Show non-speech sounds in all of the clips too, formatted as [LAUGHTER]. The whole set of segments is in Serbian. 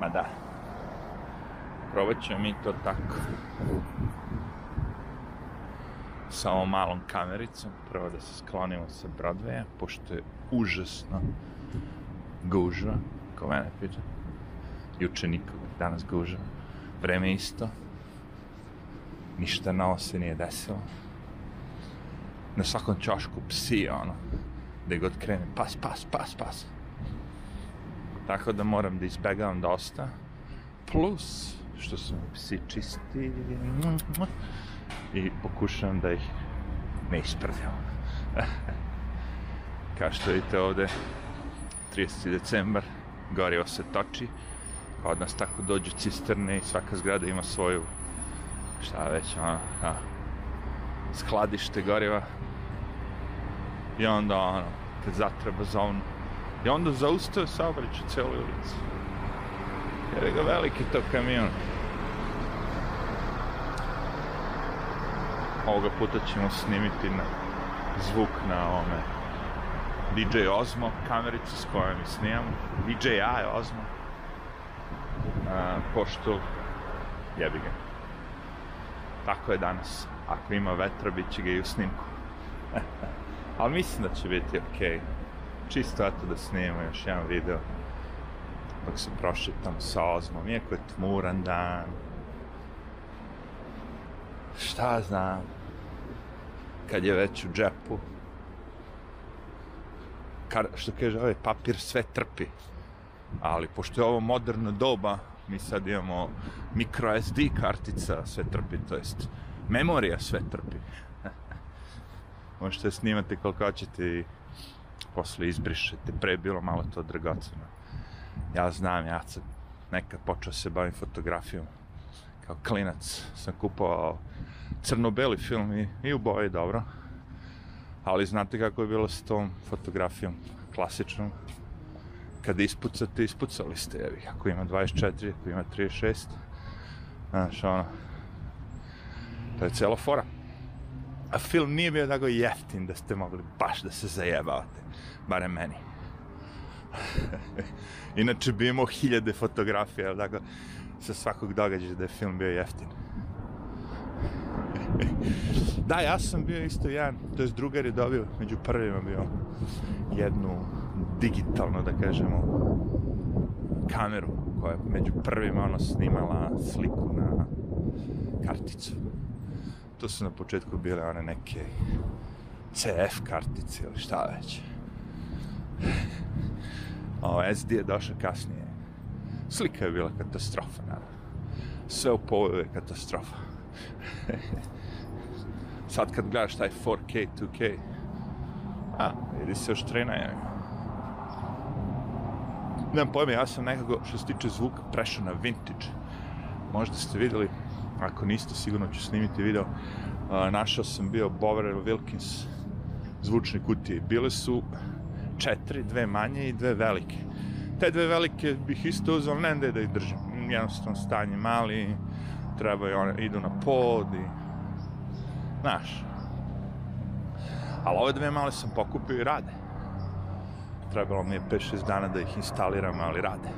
Ma da. Probat ćemo mi to tako. Sa ovom malom kamericom. Prvo da se sklonimo sa Broadwaya, pošto je užasno gužva, ko mene pita. Juče nikog, danas gužva. Vreme isto. Ništa novo se nije desilo. Na svakom čošku psi, ono. Gde god krene, pas, pas, pas, pas. Tako da moram da izbegavam dosta. Plus, što su mi psi čisti i pokušavam da ih ne isprljam. [LAUGHS] Kao što vidite ovde, 30. decembar, gorivo se toči, kod nas tako dođu cisterne i svaka zgrada ima svoju, šta već, ono, a, skladište goriva. I onda, ono, kad zatreba zovnu, i onda zaustao saobraćaj celu ulicu. Jer je ga veliki to kamion. Ovoga puta ćemo snimiti na zvuk na ome DJ Ozmo kamericu s kojom mi snimam. DJI Ozmo. A, pošto jebi ga. Tako je danas. Ako ima vetra, bit će ga i u snimku. [LAUGHS] Ali mislim da će biti okej. Okay. Čisto eto da snimamo još jedan video dok se prošetam sa Ozmom, iako je tmuran dan. Šta znam, kad je već u džepu, kar, što kaže ovaj papir sve trpi. Ali pošto je ovo moderno doba, mi sad imamo micro SD kartica sve trpi, to jest memorija sve trpi. [LAUGHS] Možete snimati koliko hoćete i posle izbrišete. Pre je bilo malo to dragoceno. Ja znam, ja sam nekad počeo se bavim fotografijom. Kao klinac sam kupovao crno-beli film i, i u boji dobro. Ali znate kako je bilo s tom fotografijom klasičnom? Kada ispucate, ispucali ste, jevi. Ako ima 24, ako ima 36, znaš, ono, to je cela fora. A film nije bio tako jeftin da ste mogli baš da se zajebavate. Barem meni. [LAUGHS] Inače bi imao hiljade fotografija, tako, sa svakog događaja da je film bio jeftin. [LAUGHS] da, ja sam bio isto jedan, to je drugar je dobio, među prvima bio jednu digitalno, da kažemo, kameru koja je među prvima ono snimala sliku na karticu. To su na početku bile one neke CF kartice ili šta već. O, SD je došao kasnije. Slika je bila katastrofa, naravno. Sve u povoju je katastrofa. [LAUGHS] Sad kad gledaš taj 4K, 2K, a, vidi se još trena, je. Nemam pojma, ja sam nekako, što se tiče zvuka, prešao na vintage. Možda ste videli, ako niste, sigurno ću snimiti video. Našao sam bio Bower Wilkins zvučne kutije. Bile su četiri, dve manje i dve velike. Te dve velike bih isto uzao, ne da da ih držim. Jednostavno stanje mali, treba i one, idu na pod i... Znaš. Ali ove dve male sam pokupio i rade. Trebalo mi je 5-6 dana da ih instaliram, ali rade.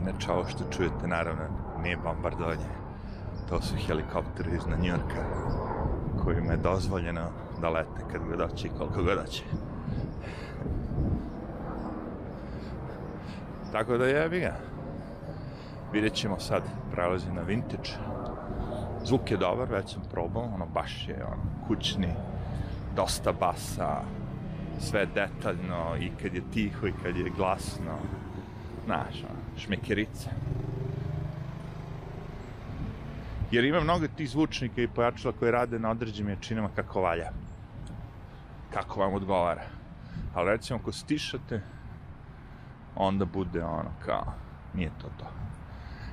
Inače, ovo što čujete, naravno, nije bombardovanje. To su helikopteri iz Njorka, kojima je dozvoljeno da lete kad god doće i koliko god doće. Tako da jebi ga. Vidjet ćemo sad, prelazi na vintage. Zvuk je dobar, već sam probao, ono baš je ono, kućni, dosta basa, sve detaljno i kad je tiho i kad je glasno. Znaš, ono, šmekerice. Jer ima mnogo tih zvučnika i pojačala koji rade na određenim jačinama kako valja. Kako vam odgovara. Ali recimo, ako stišate, onda bude ono kao, nije to to.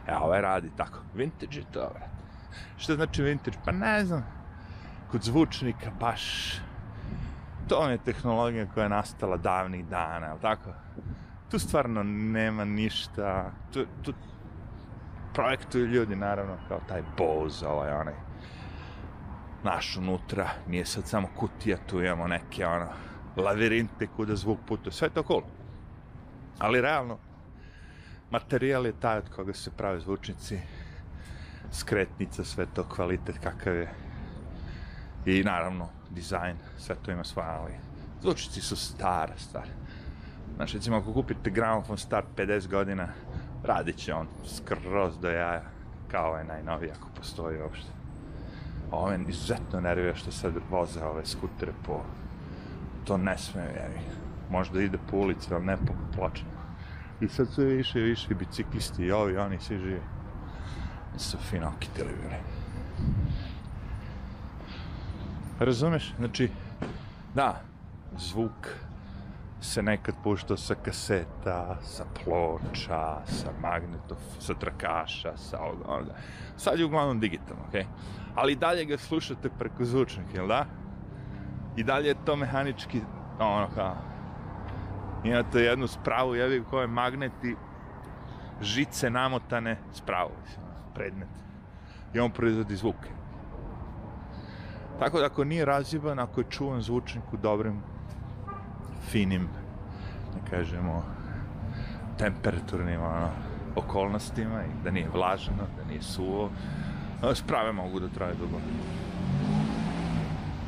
E, ovaj radi tako. Vintage je to, brate. Šta znači vintage? Pa ne znam. Kod zvučnika baš... To je tehnologija koja je nastala davnih dana, ali tako? Tu stvarno nema ništa. Tu, tu projektuju ljudi, naravno, kao taj Bose, ovaj, onaj. Naš unutra, nije sad samo kutija, tu imamo neke, ono, lavirinte kuda zvuk putuje. Sve je to cool. Ali realno, materijal je taj od koga se prave zvučnici, skretnica, sve to, kvalitet kakav je. I naravno, dizajn, sve to ima svoje, ali zvučnici su stare stvari. Znači, recimo, ako kupite gramofon star 50 godina, radit će on skroz do jaja, kao ovaj najnoviji, ako postoji uopšte. Ove izuzetno nervira što sad voze ove skutere po... To ne sme, jevi. Možda ide po ulici, ali ne po pločama. I sad su više i više biciklisti i ovi, oni svi živi. Su fino okitili bili. Razumeš? Znači, da, zvuk se nekad puštao sa kaseta, sa ploča, sa magnetov, sa trakaša, sa ovoga, onoga. Sad je uglavnom digitalno, okej? Okay? Ali dalje ga slušate preko zvučnika, jel da? I dalje je to mehanički, ono kao, imate jednu spravu, jevi koje magneti, žice namotane spravu, predmet. I on proizvodi zvuke. Tako da ako nije razjeban, ako je čuvan zvučnik u dobrim, finim, da kažemo, temperaturnim ono, okolnostima i da nije vlaženo, da nije suvo, sprave mogu da traje dugo.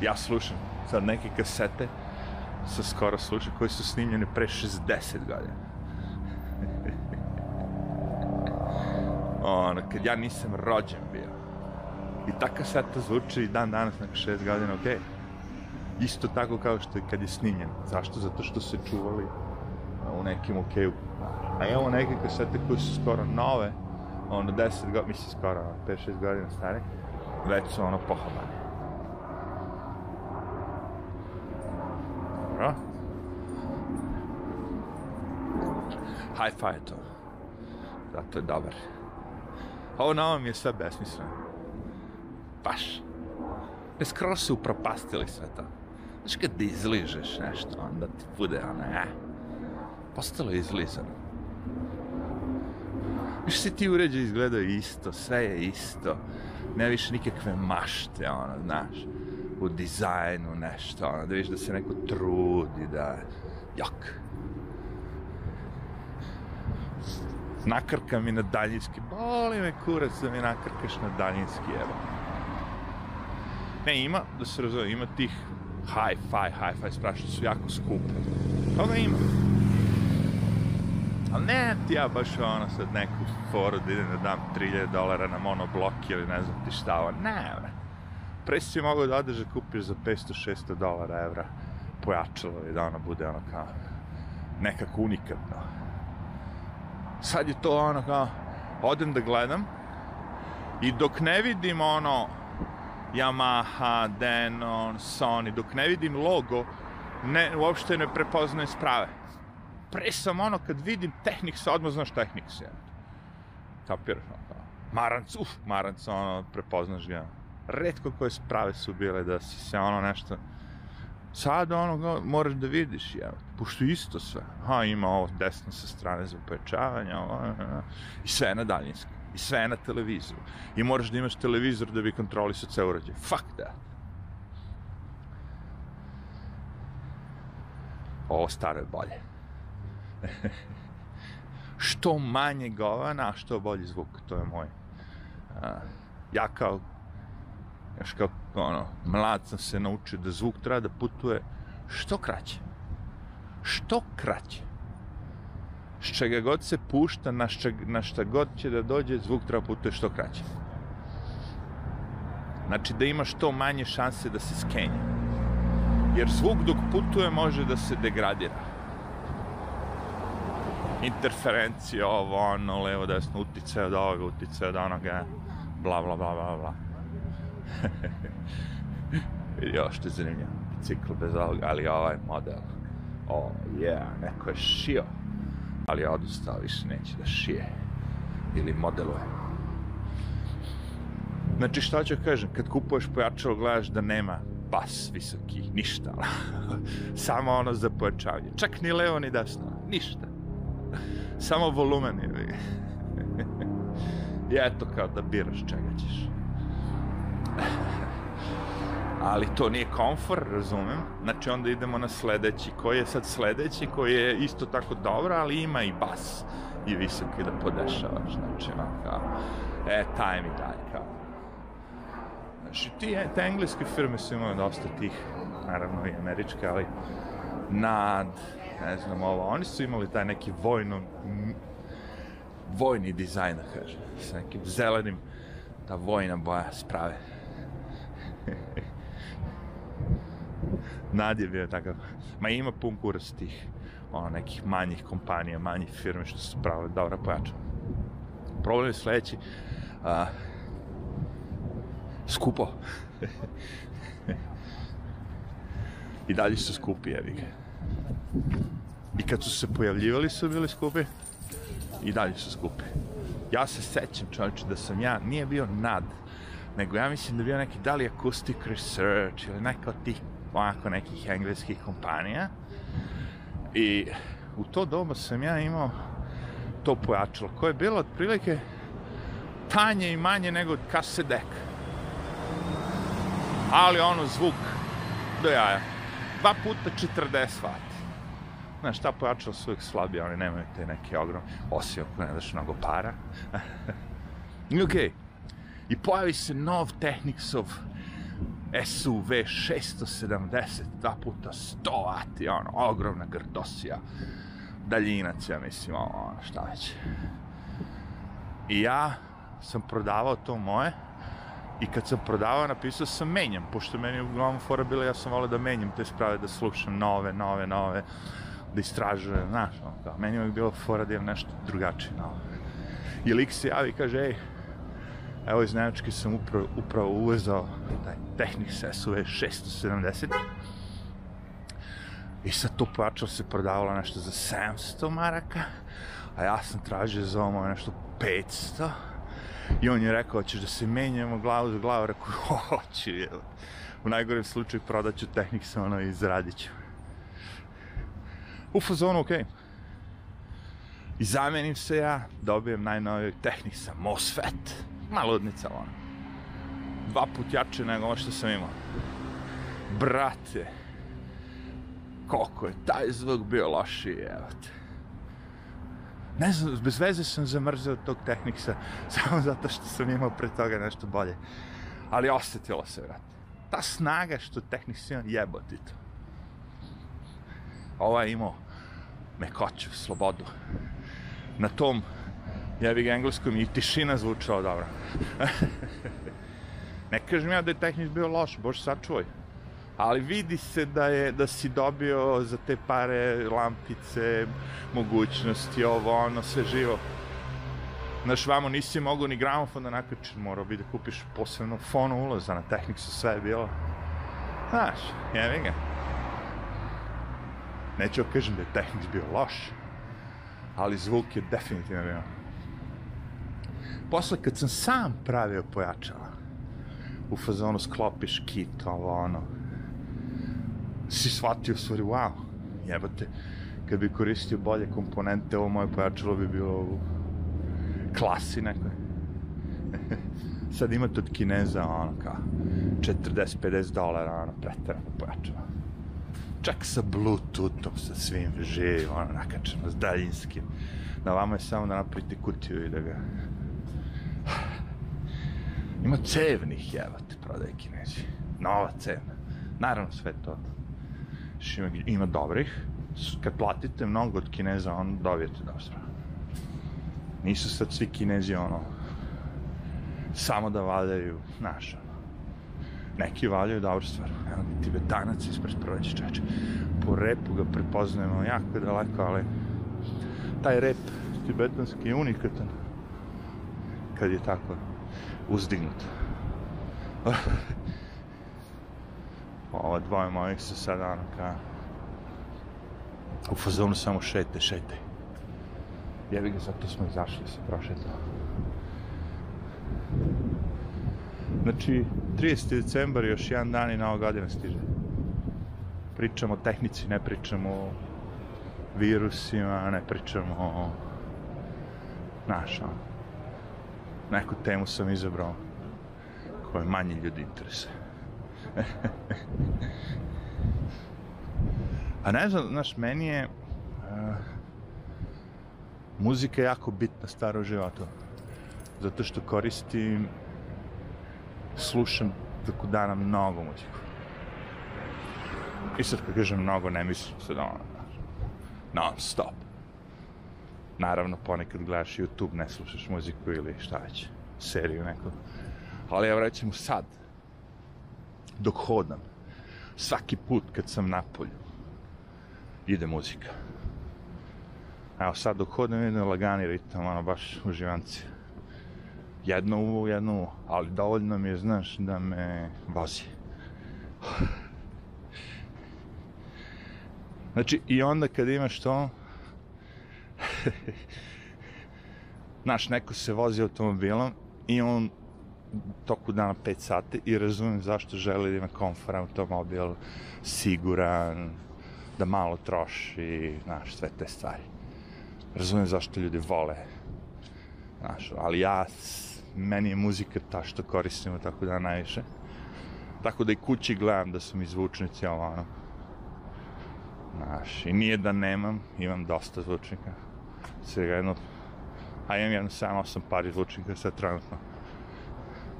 Ja slušam sad neke kasete sa skoro slučaj koji su snimljeni pre 60 godina. [LAUGHS] ono, kad ja nisam rođen bio. I ta kaseta zvuči i dan danas nakon 6 godina, okej. Okay. Isto tako kao što je kad je snimljen. Zašto? Zato što se čuvali u nekim okeju. A imamo neke kasete koje su skoro nove, ono 10 godina, mislim skoro 5-6 godina stare, već su ono pohabane. Dobro. Hi-fi je to. Zato je dobar. Ovo na ovom je sve besmisleno. Baš. Ne skoro su upropastili sve to. Znaš kad izližeš nešto, onda ti bude ono, eh. Postalo je izlizano. Više se ti uređaj izgledaju isto, sve je isto. Nema više nikakve mašte, ono, znaš u dizajnu nešto, ono, da viš da se neko trudi, da... Jak. Nakrka mi na daljinski, boli me kurac da mi nakrkaš na daljinski, evo. Ne, ima, da se razove, ima tih hi-fi, hi-fi sprašno su jako skupe. Toga ima. Ali ne ti ja baš ono sad neku foru da idem da dam 3000 dolara na monoblok ili ne znam ti šta, ovo, ne, bre pre si mogao da odeš da kupiš za 500-600 dolara, evra pojačalo i da ono bude ono kao nekako unikatno. Sad je to ono kao, odem da gledam i dok ne vidim ono Yamaha, Denon, Sony, dok ne vidim logo, ne, uopšte ne prepoznajem sprave. Pre sam ono, kad vidim Technics, odmah znaš Technics, je. Kapiraš, ono kao, Maranc, uf, Maranc, ono, prepoznaš ga. Redko koje sprave su bile da si se ono nešto sad ono moraš da vidiš ja pošto isto sve. Ha ima ovo desno sa strane za pojačavanje ovo, i sve na daljinski i sve na televizoru i moraš da imaš televizor da bi kontrolisao ceo uređaj fuck that ovo staro je bolje [LAUGHS] što manje govana, a što bolji zvuk, to je moj. Uh, ja kao još kao, ono, mlad sam se naučio da zvuk treba da putuje što kraće. Što kraće. S čega god se pušta, na šta, na šta god će da dođe, zvuk treba putuje što kraće. Znači da ima što manje šanse da se skenje. Jer zvuk dok putuje može da se degradira. Interferencija, ovo, ono, levo, desno, utice od ovoga, utice od onoga, bla, bla, bla, bla, bla. [LAUGHS] Vidi ovo što je zanimljivo. Bicikl bez ovoga, ali ovaj model. O, oh, yeah, neko je šio. Ali je odustao, više neće da šije. Ili modeluje. Znači, šta ću kažem, kad kupuješ pojačalo, gledaš da nema bas visoki, ništa. [LAUGHS] Samo ono za pojačavanje. Čak ni levo, ni desno. Ništa. Samo volumen je. [LAUGHS] I eto kao da biraš čega ćeš. Ali to nije komfor, razumem. Znači onda idemo na sledeći, koji je sad sledeći, koji je isto tako dobro, ali ima i bas i visoki da podešavaš, znači ono kao, e, taj mi daj, kao. Znači, ti, te engleske firme su imaju dosta tih, naravno i američke, ali nad, ne znam ovo, oni su imali taj neki vojno, vojni dizajn, da kažem, sa nekim zelenim, ta vojna boja sprave. [LAUGHS] Nad je takav, ma ima pun kurac tih, ono, nekih manjih kompanija, manjih firme što su pravo dobro pojačali. Problem je sledeći, a, skupo. [LAUGHS] I dalje su skupi, jevi ga. I kad su se pojavljivali su bili skupi, i dalje su skupi. Ja se sećam, čovječe, da sam ja, nije bio nad, nego ja mislim da bio neki, da li Acoustic Research ili neka od tih, onako, nekih engleskih kompanija. I u to doba sam ja imao to pojačalo, koje je bilo otprilike tanje i manje nego kase deka. Ali ono, zvuk do jaja. Dva puta 40 vati. Znaš, ta pojačala su uvijek slabije, oni nemaju te neke ogromne, osim ako ne daš mnogo para. [LAUGHS] I okej. Okay. I pojavi se nov Technicsov SUV 670, dva puta 100 vati, ono, ogromna grdosija. Daljinac, ja mislim, ono, šta već. I ja sam prodavao to moje, I kad sam prodavao, napisao sam menjam, pošto meni uglavnom fora bila, ja sam volio da menjam te sprave, da slušam nove, nove, nove, da istražujem, znaš, ono, da, meni je bilo fora da imam nešto drugačije, novo. I lik se javi i kaže, ej, evo iz Nemačke sam upravo, upravo uvezao taj Technics SUV 670 i sad to pojačalo se prodavalo nešto za 700 maraka, a ja sam tražio za ovo nešto 500 I on je rekao, ćeš da se menjamo glavu za glavu, rekao, [LAUGHS] hoću, je. U najgorem slučaju prodaću tehnik sa ono i zaradit ću. U fazonu, okej. Okay. I zamenim se ja, dobijem najnoviji tehnik sa MOSFET. Maludnica, ono. Dva put jače nego ovo što sam imao. Brate, koliko je taj zvuk bio lošiji, evo te ne znam, bez veze sam zamrzao tog tehniksa, [LAUGHS] samo zato što sam imao pre toga nešto bolje. Ali osetilo se, vrat. Ta snaga što tehniks ima, jeboti to. Ova je imao mekoću, slobodu. Na tom, jebi ga engleskom, i tišina zvučala dobro. [LAUGHS] ne kažem ja da je tehniks bio loš, bož sačuvaj ali vidi se da je da si dobio za te pare lampice, mogućnosti, ovo, ono, sve živo. Znaš, vamo nisi mogao ni gramofon da nakačiš, morao bi da kupiš posebno fono ulaza na tehniksu, sve je bilo. Znaš, jevi ga. Neću da kažem da je tehnik bio loš, ali zvuk je definitivno bio. Posle, kad sam sam pravio pojačala, u fazonu sklopiš kit, ovo, ono, si shvatio stvari, wow, jebate, kad bi koristio bolje komponente, ovo moje pojačalo bi bilo u klasi nekoj. [LAUGHS] Sad imate od Kineza, ono, kao, 40-50 dolara, ono, pretarano pojačalo. Čak sa Bluetoothom, sa svim živim, ono, nakačeno, s daljinskim. Na vama je samo da napravite kutiju i da ga... Ima cevnih, jebate, prodaje Kinezi. Nova cevna. Naravno, sve to ima, ima dobrih, kad platite mnogo od Kineza, on dobijete dobro. Nisu sad svi Kinezi, ono, samo da valjaju, ono, neki valjaju dobru stvar. Evo tibetanac ispred proleće čeče. Po repu ga prepoznajemo jako daleko, ali taj rep tibetanski je unikatan kad je tako uzdignut. [LAUGHS] ova dvoje mojih se sad ono ka u fazonu samo šete, šete. Jebi ga, zato smo izašli se prošetao. Znači, 30. decembar, još jedan dan i nova godina stiže. Pričamo o tehnici, ne pričamo o virusima, ne pričamo o... Znaš, ono. Neku temu sam izabrao koje manje ljudi interesuje. [LAUGHS] A ne znam, znaš, meni je... Uh, muzika jako bitna stara u životu. Zato što koristim... Slušam tako dana mnogo muziku. I sad kad kažem mnogo, ne mislim se da ono, non stop. Naravno, ponekad gledaš YouTube, ne slušaš muziku ili šta već, seriju neku. Ali evo recimo sad, dok hodam, svaki put kad sam na polju, ide muzika. Evo sad dok hodam ide lagani ritam, ono baš uživanci. Jedno uvo, jedno uvo, ali dovoljno mi je, znaš, da me vozi. [SIGHS] Znači, i onda kad imaš to, [LAUGHS] znaš, neko se vozi automobilom i on toku dana 5 sati i razumijem zašto želi da ima komforan automobil, siguran, da malo troši, znaš, sve te stvari. Razumijem zašto ljudi vole, znaš, ali ja, meni je muzika ta što koristimo tako da najviše. Tako da i kući gledam da su mi zvučnici, ovo ono. Znaš, i nije da nemam, imam dosta zvučnika. Svega jedno, a imam jedno 7-8 pari zvučnika sad trenutno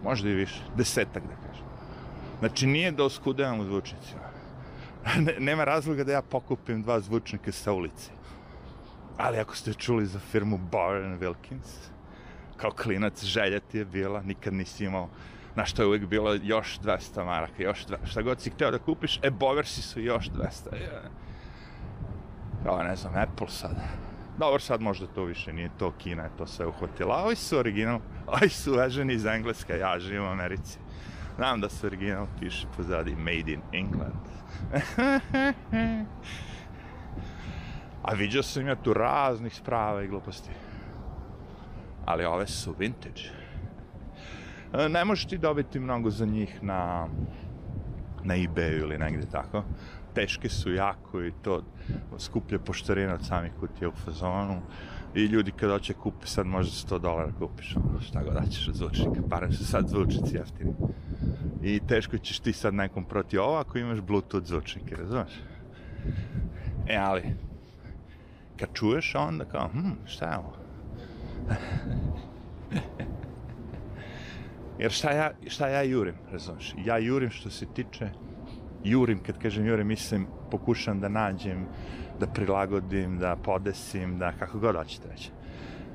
možda i više, desetak da kažem. Znači nije da oskudavam u zvučnicima. [LAUGHS] Nema razloga da ja pokupim dva zvučnika sa ulice. Ali ako ste čuli za firmu Bauer Wilkins, kao klinac želja ti je bila, nikad nisi imao, na što je uvijek bilo još 200 maraka, još 200, šta god si hteo da kupiš, e, Boversi su još 200. Kao, ne znam, Apple sad. Dobro, sad možda to više nije to, Kina je to sve uhvatila. A ovi su original, ovi su uveženi iz Engleska, ja živim u Americi. Znam da su original, piše pozadi Made in England. [LAUGHS] A vidio sam ja tu raznih sprava i gluposti. Ali ove su vintage. E, ne možeš ti dobiti mnogo za njih na na ebayu ili negde tako teške su jako i to skuplje poštarina od samih kutija u fazonu. I ljudi kad hoće kupi sad može 100 dolara kupiš, ono, šta god daćeš od zvučnika, barem su sad zvučnici jeftini. I teško ćeš ti sad nekom proti ovo ako imaš bluetooth zvučnike, razumeš? E, ali, kad čuješ onda kao, hm, šta je ovo? [LAUGHS] Jer šta ja, šta ja jurim, razumeš? Ja jurim što se tiče jurim, kad kažem jurim, mislim, pokušam da nađem, da prilagodim, da podesim, da kako god hoćete reći.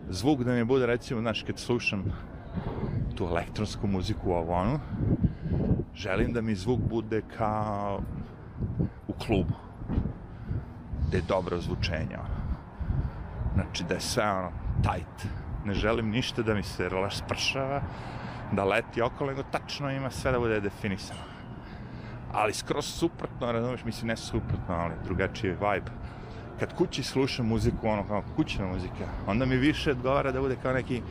Zvuk da mi bude, recimo, znaš, kad slušam tu elektronsku muziku u ovonu, želim da mi zvuk bude kao u klubu, gde je dobro zvučenje. Znači, da je sve, ono, tight. Ne želim ništa da mi se spršava, da leti okolo, nego tačno ima sve da bude definisano ali skroz suprotno, razumiješ, mislim, ne suprotno, ali drugačiji vibe. Kad kući slušam muziku, ono, kao kućna muzika, onda mi više odgovara da bude kao neki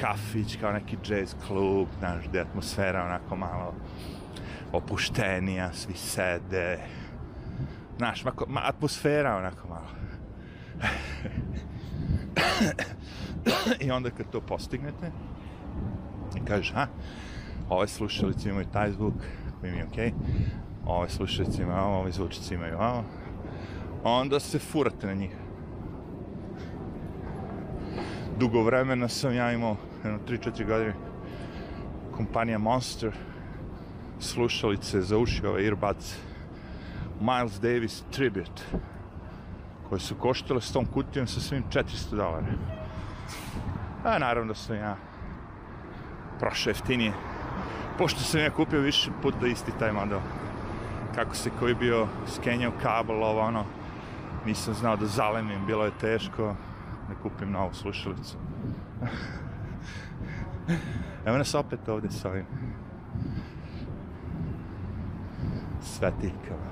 kafić, kao neki jazz klub, znaš, gde atmosfera onako malo opuštenija, svi sede, znaš, mako, ma, atmosfera onako malo. I onda kad to postignete, i kažeš, ha, ove slušalice imaju taj zvuk, koji mi je okej, okay. ove slušalice imaju ovo, zvučice imaju ovo, onda se furate na njih. Dugo vremena sam ja imao, jedno 3-4 godine, kompanija Monster, slušalice za uši, ove earbuds, Miles Davis Tribute, koje su koštile s tom kutijom sa svim 400 dolara. A naravno da sam ja prošao jeftinije pošto sam ja kupio više puta isti taj model kako se koji bio skenjao kabel ovo ono nisam znao da zalemim bilo je teško da kupim novu slušalicu. [LAUGHS] Evo nas opet ovdje s ovim svetikama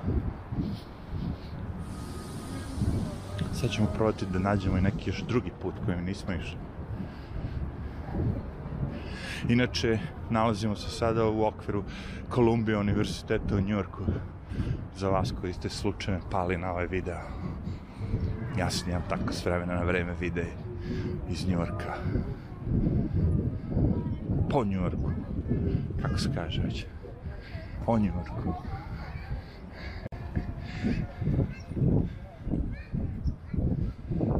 sad ćemo probati da nađemo i neki još drugi put kojim nismo išli Inače, nalazimo se sada u okviru Columbia univerziteta u Njorku. Za vas koji ste slučajno pali na ovaj video. Ja snijam tako s vremena na vreme vide iz Njorka. Po Njorku. Kako se kaže već. o Njujorku.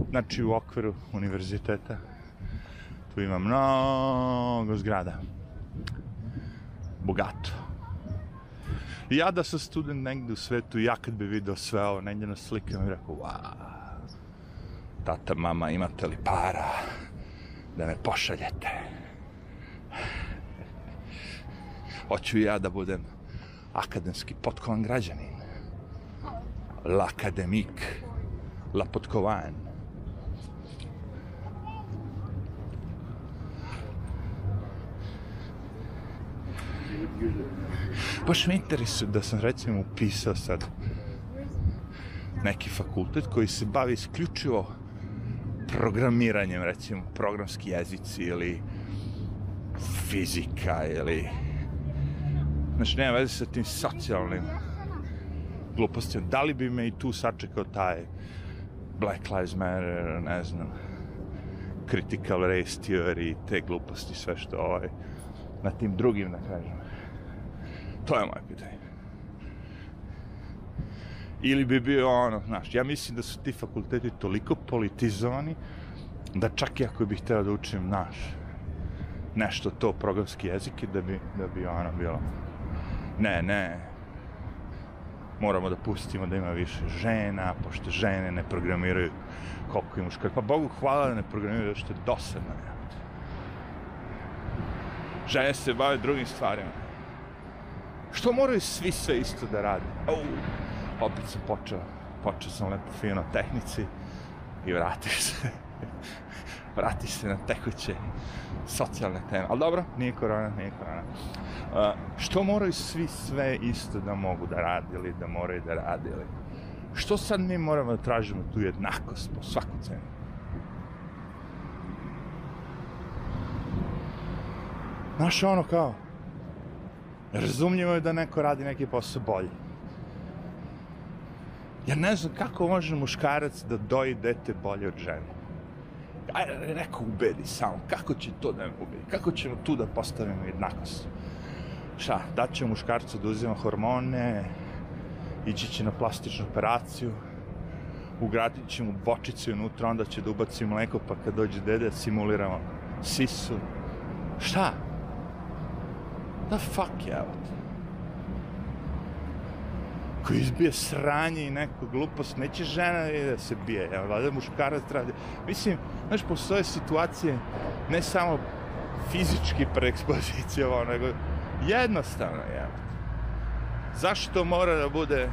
Znači u okviru univerziteta tu ima mnogo zgrada. Bogato. Ja da sam student negde u svetu, ja kad bi video sve ovo negde na slikama, bih rekao, wow, tata, mama, imate li para da me pošaljete? Hoću ja da budem akademski potkovan građanin. L'akademik, la potkovan. Baš me interesuje da sam recimo upisao sad neki fakultet koji se bavi isključivo programiranjem, recimo programski jezici ili fizika ili znači nema veze sa tim socijalnim glupostima. Da li bi me i tu sačekao taj Black Lives Matter, ne znam, critical race theory, te gluposti, sve što ovaj, na tim drugim, da kažem. To je moje pitanje. Ili bi bio ono, znaš, ja mislim da su ti fakulteti toliko politizovani da čak i ako bih hteo da učim, znaš, nešto to programski jezik da bi, da bi ono bilo ne, ne moramo da pustimo da ima više žena pošto žene ne programiraju koliko i muškar pa Bogu hvala da ne programiraju što je dosadno žene se bave drugim stvarima što moraju svi sve isto da rade oh, opet sam počeo počeo sam lepo fino tehnici i vratio se [LAUGHS] vrati se na tekuće socijalne teme. Ali dobro, nije korona, nije korona. Uh, što moraju svi sve isto da mogu da radi ili da moraju da radi ili... Što sad mi moramo da tražimo tu jednakost po svaku cenu? Znaš ono kao, razumljivo je da neko radi neki posao bolji. Ja ne znam kako može muškarac da doji dete bolje od žene ajde, neko ubedi samo, kako će to da me ubedi, kako ćemo tu da postavimo jednakost? Šta, da će muškarcu da uzima hormone, ići će na plastičnu operaciju, ugradit će mu bočicu unutra, onda će da ubaci mleko, pa kad dođe dede, simuliramo sisu. Šta? Da fuck je, evo te ko izbije sranje i neku glupost, neće žena da se bije, evo, valjda muškarac radi. Mislim, znaš, postoje situacije, ne samo fizički preekspozicija, ovo, nego jednostavno, evo. Zašto mora da bude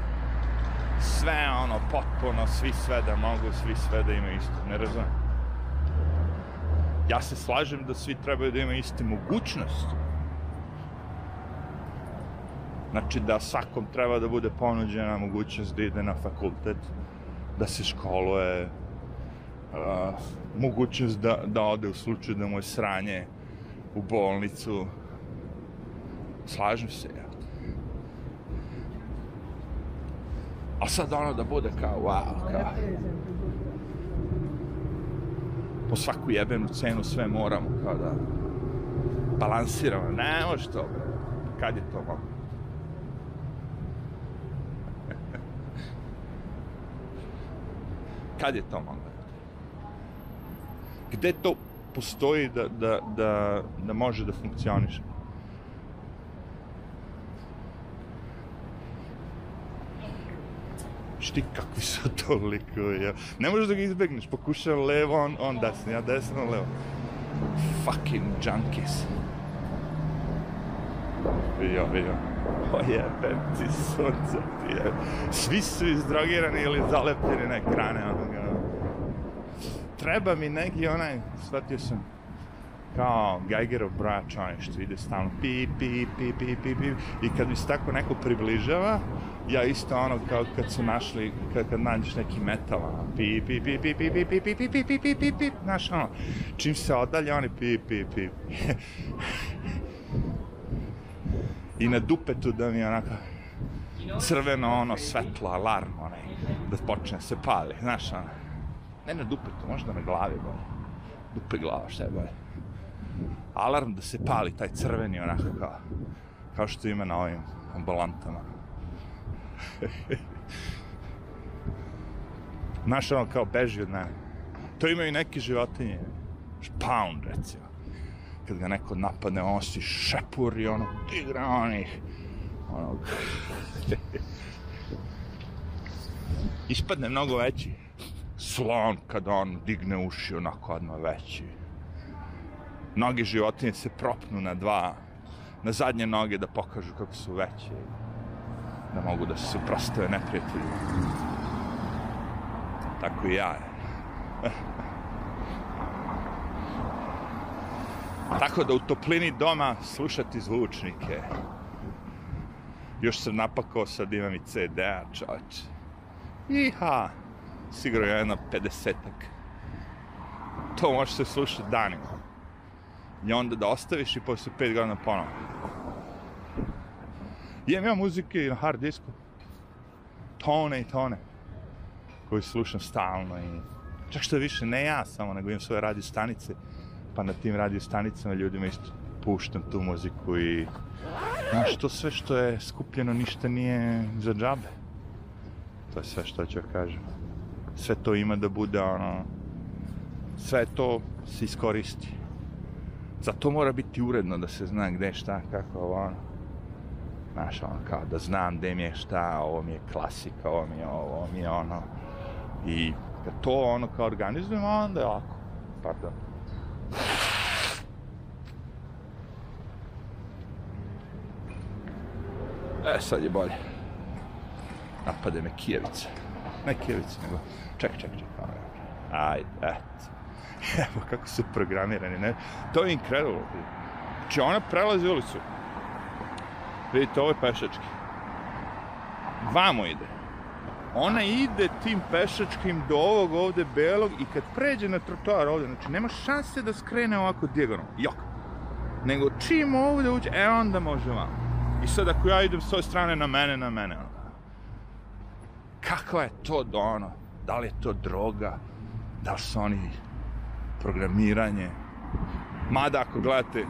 sve ono, potpuno, svi sve da mogu, svi sve da imaju isto, ne razumem. Ja se slažem da svi trebaju da imaju iste mogućnosti, Znači da svakom treba da bude ponuđena mogućnost da ide na fakultet, da se školuje, uh, mogućnost da, da ode u slučaju da mu je sranje u bolnicu. Slažem se, ja. A sad ono da bude kao, wow, kao... Po svaku jebenu cenu sve moramo, kao da balansiramo. Ne može to, kad je to mogu? Kad je to moglo? Gde to postoji da, da, da, da može da funkcioniše? Šti kakvi su [LAUGHS] to likovi, ja. Ne možeš da ga izbegneš, pokušaj levo, on, on desno, ja desno, levo. Fucking junkies. Vidio, vidio. O jebem ti sunce ti je. Svi su izdrogirani ili zalepljeni na ekrane onoga. Treba mi neki onaj, shvatio sam, kao Geigerov brač, onaj što ide stalno pi, pi, pi, pi, pi, pi, i kad mi se tako neko približava, ja isto ono kao kad su našli, kad, kad nađeš neki metal, ono, pi, pi, pi, pi, pi, pi, pi, pi, pi, pi, pi, pi, pi, znaš ono, čim se odalje, oni pi, pi, pi, i na dupetu da mi onako crveno ono svetlo, alarm onaj, da počne se pali, znaš ono. Ne na dupetu, možda na glavi bolje. Dupe glava, šta je bolje. Alarm da se pali, taj crveni onako kao, kao što ima na ovim ambulantama. [LAUGHS] Znaš, ono kao beži od mene. To imaju neki životinje. Pound, recimo. Kad ga neko napadne, on si šepuri, ono, tigra onih. Ono, [LAUGHS] ispadne mnogo veći. Slon, kad on digne uši, onako odmah veći. Noge životinje se propnu na dva, na zadnje noge da pokažu kako su veće. Da mogu da se suprostave neprijatelju. Tako i ja. [LAUGHS] Tako da u toplini doma slušati zvučnike. Još sam napakao, sad imam i CD-a, čovječ. Iha, sigurno je jedno 50-ak. To može se slušati danima. I onda da ostaviš i posle 5 godina ponovno. Jem ja muzike na hard disku. Tone i tone. Koji slušam stalno i... Čak što više, ne ja samo, nego imam svoje radio stanice. Pa na tim radio stanicama ljudima isto puštam tu muziku i... Znaš, to sve što je skupljeno ništa nije za džabe. To je sve što ću kažem. Sve to ima da bude ono... Sve to se iskoristi. Zato mora biti uredno da se zna gde šta, kako ovo ono. Znaš, ono, kao da znam gde mi je šta, ovo mi je klasika, ovo mi je ovo, ovo mi je ono. I kad to ono kao organizujemo, onda je ovako. Pardon. E, sad je bolje. Napade me kijevica. Ne kijevica, nego... Ček, ček, ček. Ajde, eto. [LAUGHS] Evo kako su programirani, ne? To je incredible. Znači ona prelazi ulicu. Vidite, ovo je pešački. Vamo ide. Ona ide tim pešačkim do ovog ovde belog i kad pređe na trotoar ovde, znači nema šanse da skrene ovako dijagonalno. Jok. Nego čim ovde uđe, e onda može vamo. I sad ako ja idem s ove strane na mene, na mene. Kakva je to do ono? Da li je to droga? Da li su oni programiranje. Mada ako gledate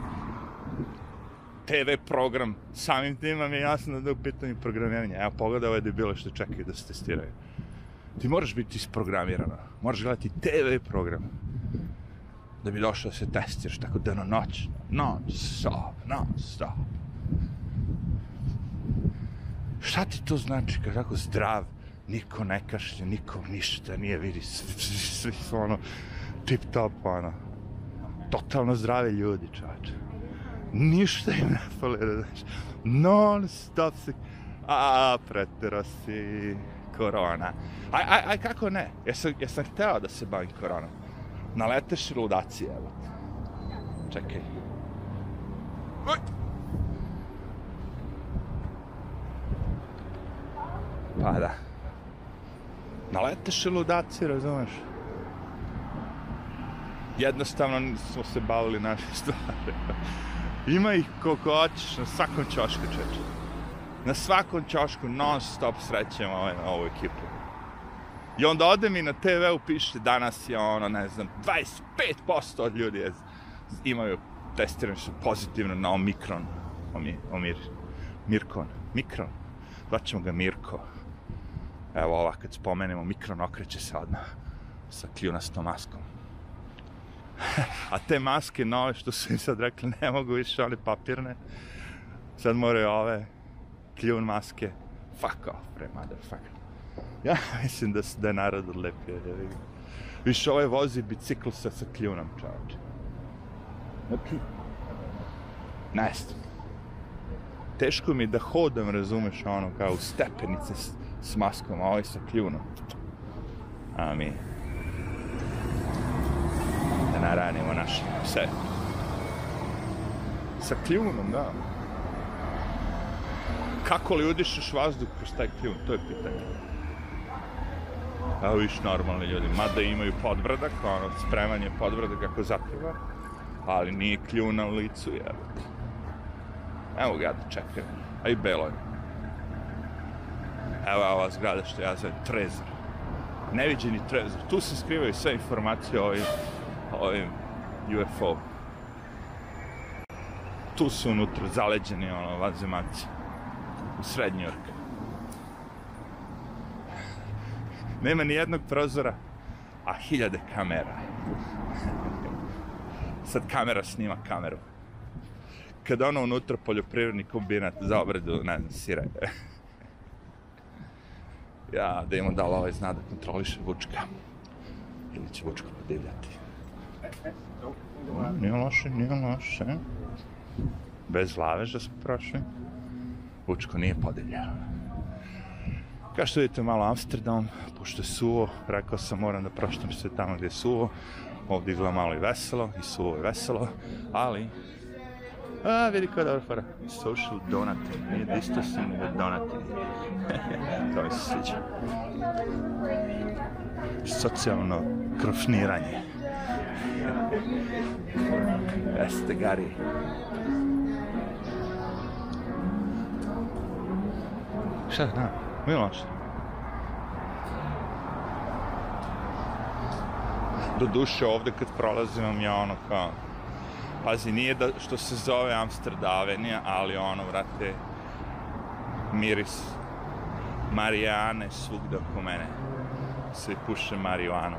TV program, samim tim vam je jasno da je u pitanju programiranja. Evo pogledaj ove debile što čekaju da se testiraju. Ti moraš biti isprogramirana. Moraš gledati TV program. Da bi došao da se testiraš tako dano noć. Non stop, non stop. Šta ti to znači kako zdrav? Niko ne kašlje, nikom ništa nije, vidi, svi, su ono, tip top, ono, totalno zdravi ljudi, čovječe. Ništa im ne fali, znaš, non stop se, a, pretero si, korona. Aj, aj, aj, kako ne? Jesam, jesam hteo da se bavim koronom. Naleteš ludaci, evo. Čekaj. Oj! Pa da. Naleteš ludaci, razumeš? jednostavno smo se bavili naše stvari. Ima ih koliko hoćeš na svakom čošku, čeče. Na svakom čošku non stop srećemo ovaj, ovu ekipu. I onda ode mi na TV-u piše danas je ono, ne znam, 25% od ljudi je, imaju testirani su pozitivno na Omikron. Omi, omir, Mirkon. Mikron. Zvaćemo ga Mirko. Evo ova, kad spomenemo Mikron, okreće se odmah sa kljunastom maskom. [LAUGHS] A te maske nove što su im sad rekli ne mogu više one papirne. Sad moraju ove kljun maske. Fuck off, bre, motherfucker. Ja [LAUGHS] mislim da, da je narod odlepio. Da vidim. Više ovaj vozi bicikl sa, sa kljunom, čovječe. Znači, nest. Teško mi da hodam, razumeš, ono, kao u stepenice s, s maskom, a ovaj sa kljunom. A mi naranimo naše pse. Sa kljunom, da. Kako li udišeš vazduh kroz taj kljun? To je pitanje. Evo viš normalni ljudi, mada imaju podbradak, ono, spremanje podbradak kako zatreba, ali nije kljun na licu, jebate. Evo ga da čekaj, a i belo je. Evo ova zgrada što ja zovem trezor. Neviđeni trezor. Tu se skrivaju sve informacije o ovim ovim UFO. Tu su unutra zaleđeni, ono, vanzemaci. u sred Njurka. Nema ni jednog prozora, a hiljade kamera. Sad kamera snima kameru. Kada ono unutra poljoprivredni kombinat za obradu, ne znam, sire. ja, da imamo da li ovaj zna da kontroliše Vučka. Ili će Vučka podivljati. Nije loše, nije loše. Bez laveža smo prošli. Vučko nije podivljao. Kao što vidite malo Amsterdam, pošto je suvo, rekao sam moram da proštam sve tamo gdje je suvo. Ovdje izgleda malo i veselo, i suvo i veselo, ali... A, vidi koja je dobra fora. Social donating, nije distancing, nego donating. [LAUGHS] to mi se sviđa. Socijalno krofniranje. [LAUGHS] Jeste, Gari. Šta znam, Miloš? Do duše ovde kad prolazim vam ja ono kao... Pazi, nije da što se zove Amsterdavenija, ali ono, vrate, miris Marijane svugde oko mene. Svi puše marijuanu.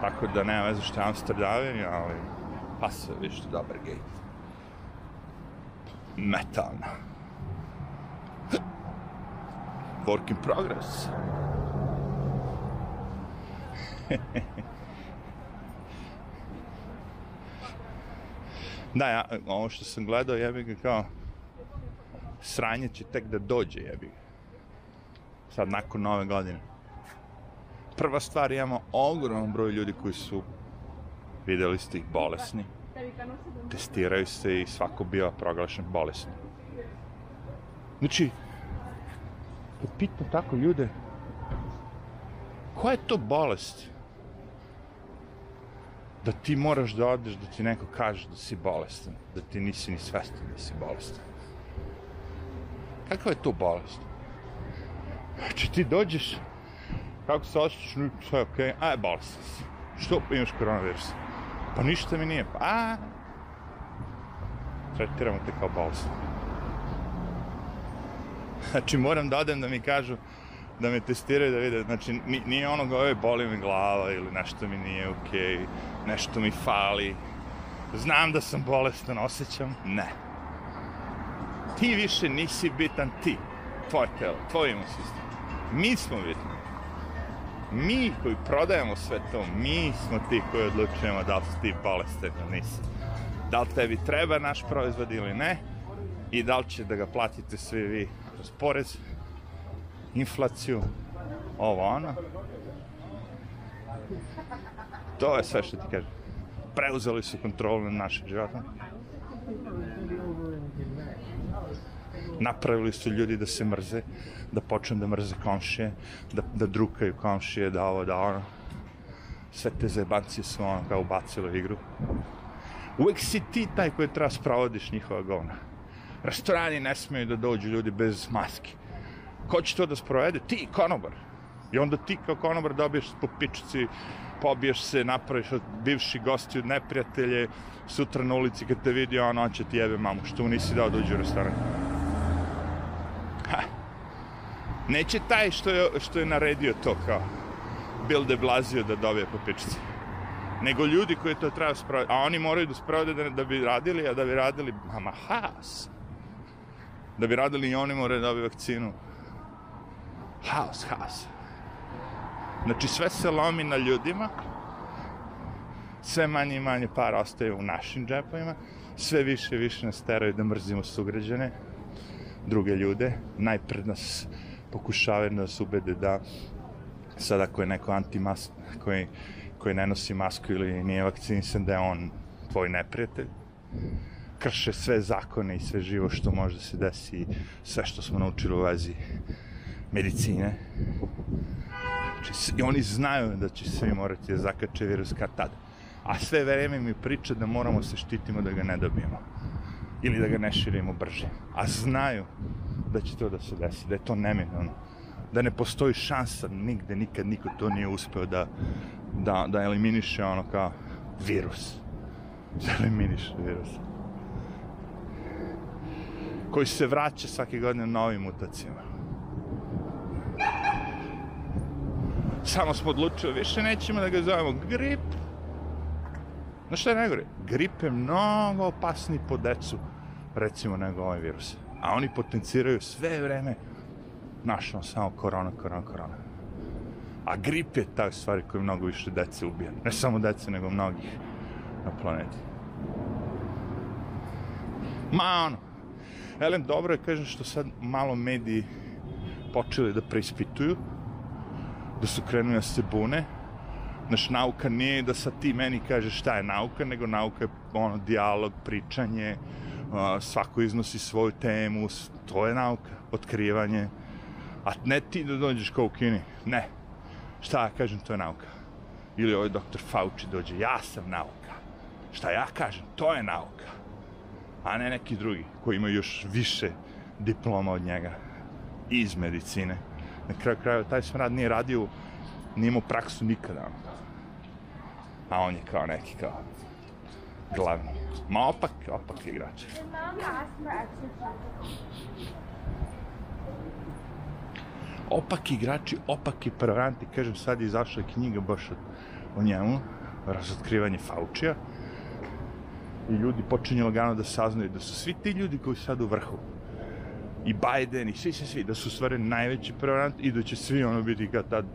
Tako da nema veze što je Amsterdavenija, ali pa sve više dobar gej. Metalna. Work in progress. [LAUGHS] da, ja, ovo što sam gledao, jebi ga kao sranje će tek da dođe, jebi ga. Sad, nakon nove godine. Prva stvar, imamo ogroman broj ljudi koji su videli ste ih bolesni. Testiraju se i svako bio proglašen bolesni. Znači, kad pitam tako ljude, koja je to bolest? Da ti moraš da odeš, da ti neko kaže da si bolestan, da ti nisi ni svestan da si bolestan. Kakva je to bolest? Znači ti dođeš, kako se osjećaš, sve okej, okay. a, bolestan si. Što imaš koronavirus? Pa ništa mi nije, pa, a, tretiramo te kao bolestan. Znači, moram da odem da mi kažu, da me testiraju da vide, znači nije ono ga, boli mi glava ili nešto mi nije okej, nešto mi fali, znam da sam bolestan, osjećam, ne. Ti više nisi bitan ti, tvoje telo, tvoj imun sistem. Mi smo bitni. Mi koji prodajemo sve to, mi smo ti koji odlučujemo da li si ti bolestan ili nisi. Da li tebi treba naš proizvod ili ne i da li će da ga platite svi vi kroz porez, inflaciju, ovo ono. To je sve što ti kažem. Preuzeli su kontrolu nad našim životom. Napravili su ljudi da se mrze, da počnu da mrze komšije, da, da drukaju komšije, da ovo, da ono. Sve te zebancije su ono kao ubacili u igru. Uvijek si ti taj koji treba sprovodiš njihova govna. Restorani ne smiju da dođu ljudi bez maski ko će to da sprovede? Ti, konobar. I onda ti kao konobar dobiješ po pičici, pobiješ se, napraviš od bivši gosti od neprijatelje, sutra na ulici kad te vidi, ono, on će ti jebe mamu, što mu nisi dao da uđe u restoran. Ha. Neće taj što je, što je naredio to kao Bill de Blasio da dobije po. Nego ljudi koji to treba sprovoditi. A oni moraju da sprovode da, da bi radili, a da bi radili, mama, has. Da bi radili i oni moraju da dobiju vakcinu haos, haos. Znači sve se lomi na ljudima, sve manje i manje para ostaje u našim džepovima, sve više i više nas teraju da mrzimo sugrađane, druge ljude, najpred nas pokušavaju da nas ubede da sad ako je neko antimas koji, koji ne nosi masku ili nije vakcinisan, da je on tvoj neprijatelj, krše sve zakone i sve živo što može da se desi, sve što smo naučili u vezi medicine. Znači, I oni znaju da će svi morati da zakače virus kad tad. A sve vreme mi priča da moramo se štitimo da ga ne dobijemo. Ili da ga ne širimo brže. A znaju da će to da se desi, da je to neminovno. Da ne postoji šansa nigde, nikad niko to nije uspeo da, da, da eliminiše ono kao virus. [LAUGHS] Da eliminiše virus. koji se vraća svake godine novim mutacijama. Samo smo odlučili, više nećemo da ga zovemo grip. Znaš šta je najgore? Grip je mnogo opasniji po decu, recimo, nego ovaj virus. A oni potenciraju sve vreme našao samo korona, korona, korona. A grip je ta stvari koja mnogo više dece ubija. Ne samo dece, nego mnogih na planeti. Ma ono, Elem, dobro je, kažem, što sad malo mediji počeli da preispituju, da su krenuli da se bune. Znaš, nauka nije da sad ti meni kažeš šta je nauka, nego nauka je ono, dijalog, pričanje, uh, svako iznosi svoju temu, to je nauka, otkrivanje. A ne ti da dođeš kao u kini, ne. Šta ja kažem, to je nauka. Ili ovaj doktor Fauci dođe, ja sam nauka. Šta ja kažem, to je nauka. A ne neki drugi koji imaju još više diploma od njega iz medicine. Na kraju kraju, taj smrad nije radio, nije imao praksu nikada. A on je kao neki, kao glavni. Ma opak, opak igrač. Opaki igrači, opaki prevaranti, kažem, sad je izašla knjiga baš o njemu, razotkrivanje Faučija, i ljudi počinju lagano da saznaju da su svi ti ljudi koji su sad u vrhu, i Biden, i svi, svi, svi, da su stvari najveći prevaranti i da će svi ono biti kao tad,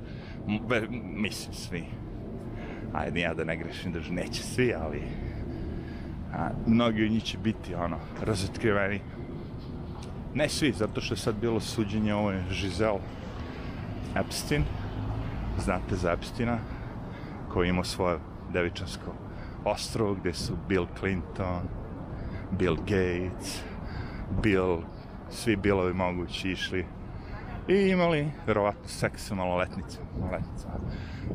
mislim, svi. Ajde, ja da ne grešim, da neće svi, ali a, mnogi od njih će biti ono, razotkriveni. Ne svi, zato što je sad bilo suđenje ovo je Giselle Epstein, znate za Epsteina, koji ima svoje devičansko ostrovo gde su Bill Clinton, Bill Gates, Bill, svi Billovi mogući išli i imali, verovatno, seks sa maloletnicama. maloletnicama.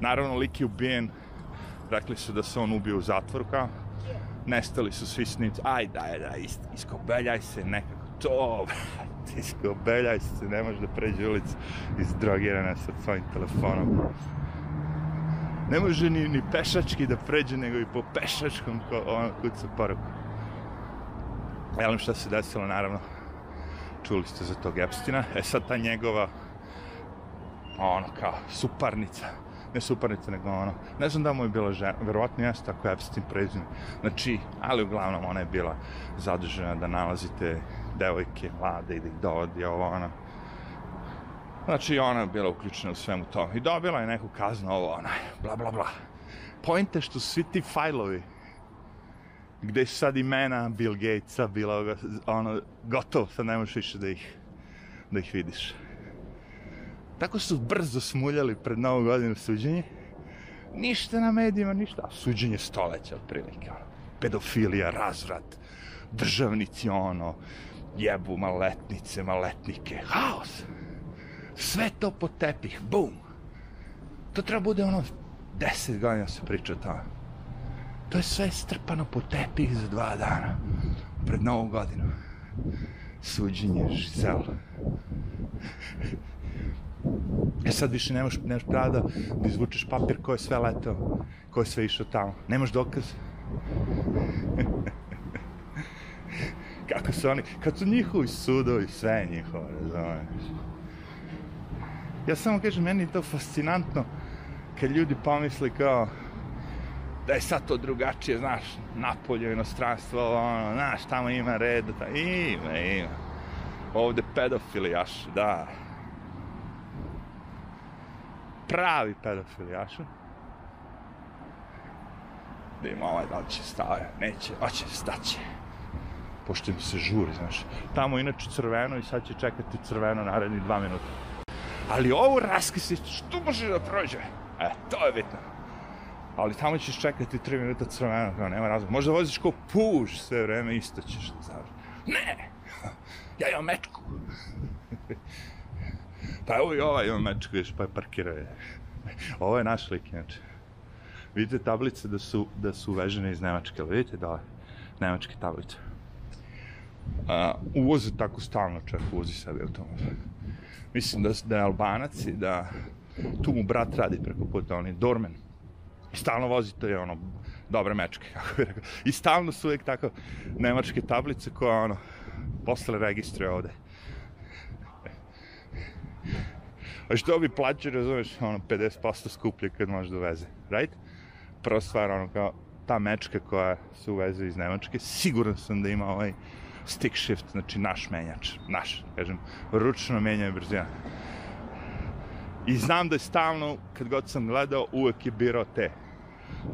Naravno, lik je ubijen, rekli su da se on ubio u zatvoru kao, nestali su svi snimci, aj daj, daj, is, iskobeljaj se nekako, to, iskobeljaj se, ne možeš da pređe ulicu. Izdrogirana sa svojim telefonom. Ne može ni, ni pešački da pređe, nego i po pešačkom ko, ono, kuca poruku. Jelim šta se desilo, naravno, čuli ste za tog Epstina, e sad ta njegova, ono, kao, suparnica, ne suparnica, nego ono, ne znam da mu je bila žena, verovatno jeste tako Epstein prezime, znači, ali uglavnom ona je bila zadužena da nalazite devojke, mlade i da ih dovodi, ovo ono, Znači, ona je bila uključena u svemu to. I dobila je neku kaznu, ovo, ona, bla, bla, bla. Point je što svi ti fajlovi, gde su sad imena Bill Gatesa, bila, ono, gotovo, sad ne možeš više da ih, da ih vidiš. Tako su brzo smuljali pred novu godinu suđenje. Ništa na medijima, ništa. A suđenje stoleća, otprilike. Pedofilija, razvrat, državnici, ono, jebu maletnice, maletnike. Haos. Sve to po tepih, bum. To treba bude ono, deset godina se priča o tome. To je sve strpano po tepih za dva dana. Pred novu godinu. Suđenje, žizel. E sad više nemaš, nemaš prava da, da izvučeš papir ko je sve letao, ko je sve išao tamo. Nemaš dokaz. [LAUGHS] Kako su oni, kad su njihovi sudovi, sve je njihovo, razumiješ. Ja samo kažem, meni je to fascinantno kad ljudi pomisli kao da je sad to drugačije, znaš, napolje, inostranstvo, ono, znaš, tamo ima red, ta, ima, ima. Ovde pedofili, jaš, da. Pravi pedofili, jaš. Da ima ovaj, da li će stave, neće, hoće, staće. Pošto im se žuri, znaš. Tamo inače crveno i sad će čekati crveno naredni dva minuta ali ovo raskisi, što može da prođe? E, to je bitno. Ali tamo ćeš čekati 3 minuta crveno, kao nema razloga. Možda voziš kao puš sve vreme, isto ćeš da završi. Ne! [LAUGHS] Ja imam mečku. Pa evo i ovaj ima mečku, još pa je parkirao je. Ovo je naš lik, inače. Vidite tablice da su, da su uvežene iz Nemačke, ali vidite da Nemačke tablice. Uh, uvoze tako stalno čak uvozi sebi automobil mislim da, da je Albanac i da tu mu brat radi preko puta, on je Dormen. Stalno vozi to je ono, dobre mečke, [LAUGHS] kako bih rekao. I stalno su uvijek tako nemačke tablice koja ono, posle registruje ovde. A što bi plaćao, razumeš, ono, 50% skuplje kad možeš da uveze, right? Prva stvar, ono, kao, ta mečka koja se uveze iz Nemačke, siguran sam da ima ovaj stick shift, znači naš menjač, naš, kažem, ručno menjanje brzina. I znam da je stalno, kad god sam gledao, uvek je birao te.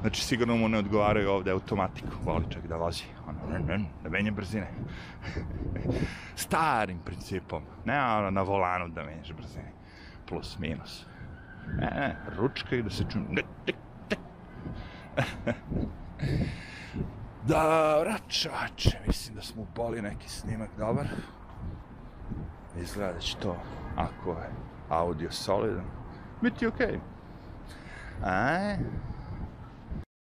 Znači, sigurno mu ne odgovaraju ovde automatiku, voli čak da vozi. Ono, ne, ne, da menja brzine. [LAUGHS] Starim principom, ne ono na volanu da menjaš brzine. Plus, minus. Ne, ne, ručka i da se ne. [LAUGHS] Dobro, čovače, mislim da smo upali neki snimak dobar. Izgleda da će to, ako je audio solidan, biti okej. Okay. A,